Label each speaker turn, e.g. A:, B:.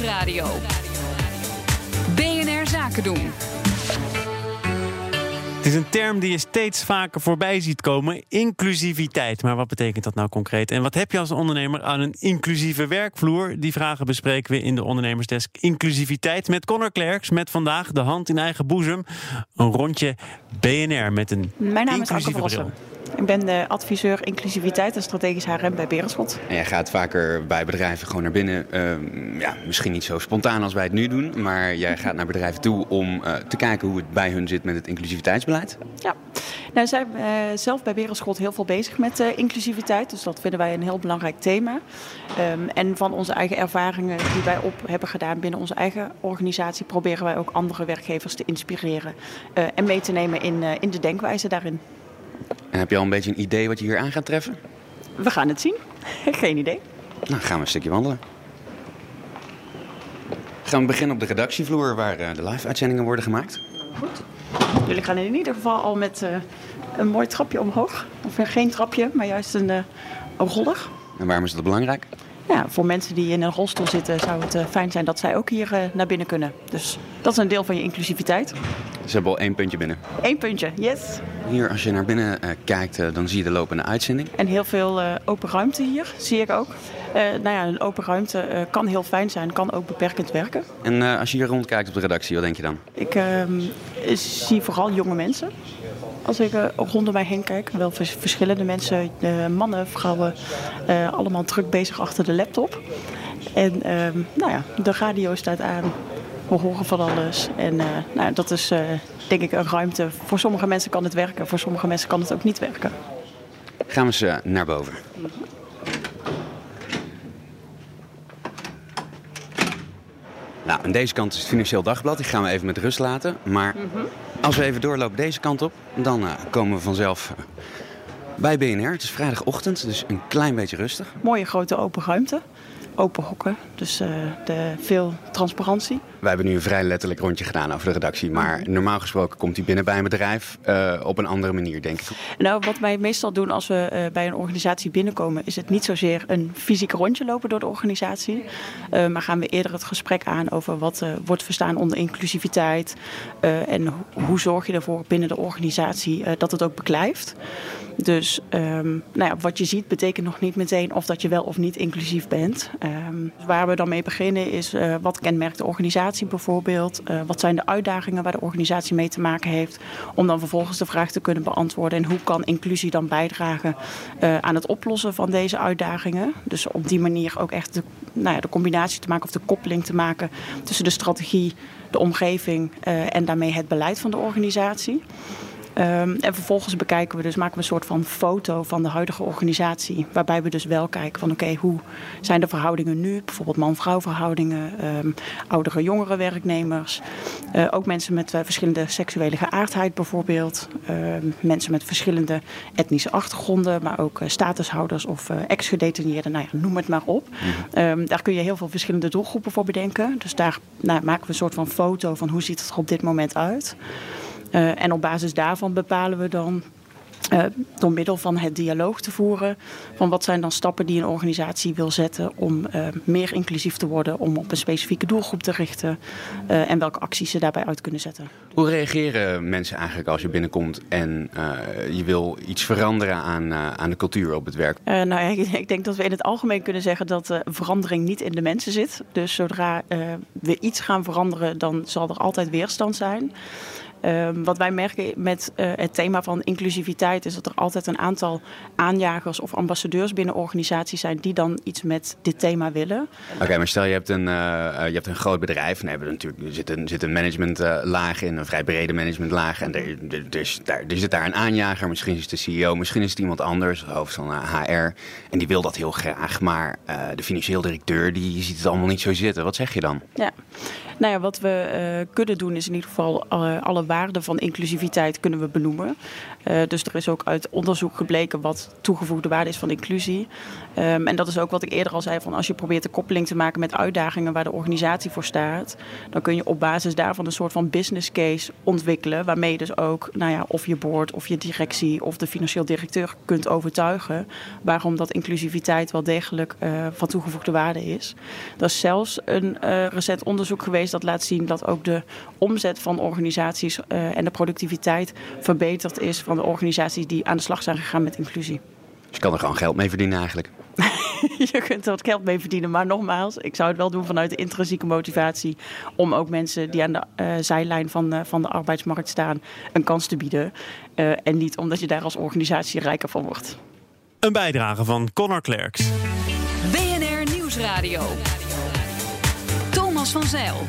A: Nieuwsradio. BNR Zaken doen.
B: Het is een term die je steeds vaker voorbij ziet komen: inclusiviteit. Maar wat betekent dat nou concreet? En wat heb je als ondernemer aan een inclusieve werkvloer? Die vragen bespreken we in de ondernemersdesk Inclusiviteit met Connor Klerks. Met vandaag de hand in eigen boezem. Een rondje BNR met een
C: Mijn naam is Anke
B: inclusieve
C: Verrossen. Ik ben de adviseur inclusiviteit en strategisch HRM bij Berenschot.
D: En jij gaat vaker bij bedrijven gewoon naar binnen. Ehm, ja, misschien niet zo spontaan als wij het nu doen. Maar jij gaat naar bedrijven toe om eh, te kijken hoe het bij hun zit met het inclusiviteitsbeleid.
C: Ja, nou zijn we eh, zelf bij Berenschot heel veel bezig met eh, inclusiviteit. Dus dat vinden wij een heel belangrijk thema. Ehm, en van onze eigen ervaringen die wij op hebben gedaan binnen onze eigen organisatie... proberen wij ook andere werkgevers te inspireren en mee te nemen in, in de denkwijze daarin.
D: En heb je al een beetje een idee wat je hier aan gaat treffen?
C: We gaan het zien. Geen idee.
D: Nou, gaan we een stukje wandelen. Gaan we beginnen op de redactievloer waar eh, de live-uitzendingen worden gemaakt.
C: Jullie gaan in ieder geval al met eh, een mooi trapje omhoog. Of geen trapje, maar juist een, eh, een roller.
D: En waarom is dat belangrijk?
C: Ja, voor mensen die in een rolstoel zitten zou het eh, fijn zijn dat zij ook hier eh, naar binnen kunnen. Dus dat is een deel van je inclusiviteit.
D: Ze hebben al één puntje binnen.
C: Eén puntje, yes.
D: Hier, als je naar binnen eh, kijkt, dan zie je de lopende uitzending.
C: En heel veel open ruimte hier, zie ik ook. Nou ja, een open ruimte kan heel fijn zijn, kan ook beperkend werken.
D: En als je hier rondkijkt op de redactie, wat denk je dan?
C: Ik ehm, zie vooral jonge mensen. Als ik eh, rondom mij heen kijk, wel vers- verschillende mensen, eh, mannen, vrouwen, eh, allemaal druk bezig achter de laptop. En ehm, nou ja, de radio staat aan, we horen van alles. En nou, dat is denk ik een ruimte. Voor sommige mensen kan het werken, voor sommige mensen kan het ook niet werken.
D: Gaan we eh, naar boven. Nou, aan deze kant is het Financieel Dagblad. Die gaan we even met rust laten. Maar als we even doorlopen deze kant op, dan eh, komen we vanzelf eh, bij BNR. Het is vrijdagochtend, dus een klein beetje rustig.
C: Mooie grote open ruimte, open hokken, dus eh, de, veel transparantie.
D: We hebben nu een vrij letterlijk rondje gedaan over de redactie. Maar normaal gesproken komt hij binnen bij een bedrijf eh, op een andere manier, denk ik.
C: Nou, wat wij meestal doen als we eh, bij een organisatie binnenkomen, is het niet zozeer een fysiek rondje lopen door de organisatie. maar gaan we eerder het gesprek aan over wat wordt verstaan onder inclusiviteit. en ho- hoe zorg je ervoor binnen de organisatie dat het ook beklijft. Dus ehm, nou ja, wat je ziet betekent nog niet meteen of dat je wel of niet inclusief bent. Ehm, dus waar we dan mee beginnen is eh, wat kenmerkt de organisatie bijvoorbeeld? Eh, wat zijn de uitdagingen waar de organisatie mee te maken heeft? Om dan vervolgens de vraag te kunnen beantwoorden. En hoe kan inclusie dan bijdragen eh, aan het oplossen van deze uitdagingen? Dus op die manier ook echt de, nou ja, de combinatie te maken of de koppeling te maken tussen de strategie, de omgeving en daarmee het beleid van de organisatie. Ehm, en vervolgens bekijken we dus, maken we een soort van foto van de huidige organisatie. Waarbij we dus wel kijken van oké, hoe zijn de verhoudingen nu? Bijvoorbeeld man-vrouw verhoudingen, ehm, oudere, jongere werknemers. Eh, ook mensen met eh, verschillende seksuele geaardheid bijvoorbeeld. Ehm, mensen met verschillende etnische achtergronden, maar ook eh, statushouders of ex-gedetineerden. Nou ja, noem het maar op. Ehm, daar kun je heel veel verschillende doelgroepen voor bedenken. Dus daar nou, maken we een soort van foto van hoe ziet het er op dit moment uit. Eh, en op basis daarvan bepalen we dan, eh, door middel van het dialoog te voeren, van wat zijn dan stappen die een organisatie wil zetten om eh, meer inclusief te worden, om op een specifieke doelgroep te richten en welke acties ze daarbij uit kunnen zetten.
D: Hoe reageren mensen eigenlijk als je binnenkomt en je wil iets veranderen aan, aan de cultuur op het werk?
C: Nou ja, ik, denk dat we in het algemeen kunnen zeggen dat verandering niet in de mensen zit. Dus zodra we iets gaan veranderen, dan zal er altijd weerstand zijn. Ehm, wat wij merken met eh, het thema van inclusiviteit is dat er altijd een aantal aanjagers of ambassadeurs binnen organisaties zijn die dan iets met dit thema willen.
D: Oké, maar stel je hebt een, eh, eh, je hebt een groot bedrijf. En hebben natuurlijk, er zit een, zit een managementlaag in, een vrij brede managementlaag. En er, er, er is daar, er zit daar een aanjager. Misschien is het de CEO, misschien is het iemand anders, hoofd van HR. En die wil dat heel graag. Maar de financieel directeur die ziet het allemaal niet zo zitten. Wat zeg je dan?
C: Ja. Nou ja, wat we kunnen doen is in ieder geval alle, alle waarden van inclusiviteit kunnen we benoemen. Uh, dus er is ook uit onderzoek gebleken wat toegevoegde waarde is van inclusie. Um, en dat is ook wat ik eerder al zei: van als je probeert de koppeling te maken met uitdagingen waar de organisatie voor staat, dan kun je op basis daarvan een soort van business case ontwikkelen. Waarmee je dus ook nou ja, of je board of je directie of de financieel directeur kunt overtuigen waarom dat inclusiviteit wel degelijk uh, van toegevoegde waarde is. Er is zelfs een uh, recent onderzoek geweest dat laat zien dat ook de omzet van organisaties uh, en de productiviteit verbeterd is van de organisaties die aan de slag zijn gegaan met inclusie.
D: Dus je kan er gewoon geld mee verdienen eigenlijk.
C: je kunt er wat geld mee verdienen, maar nogmaals, ik zou het wel doen vanuit de intrinsieke motivatie om ook mensen die aan de uh, zijlijn van, uh, van de arbeidsmarkt staan een kans te bieden. Uh, en niet omdat je daar als organisatie rijker van wordt.
B: Een bijdrage van Connor Klerks.
A: BNR Nieuwsradio. Thomas van Zeil.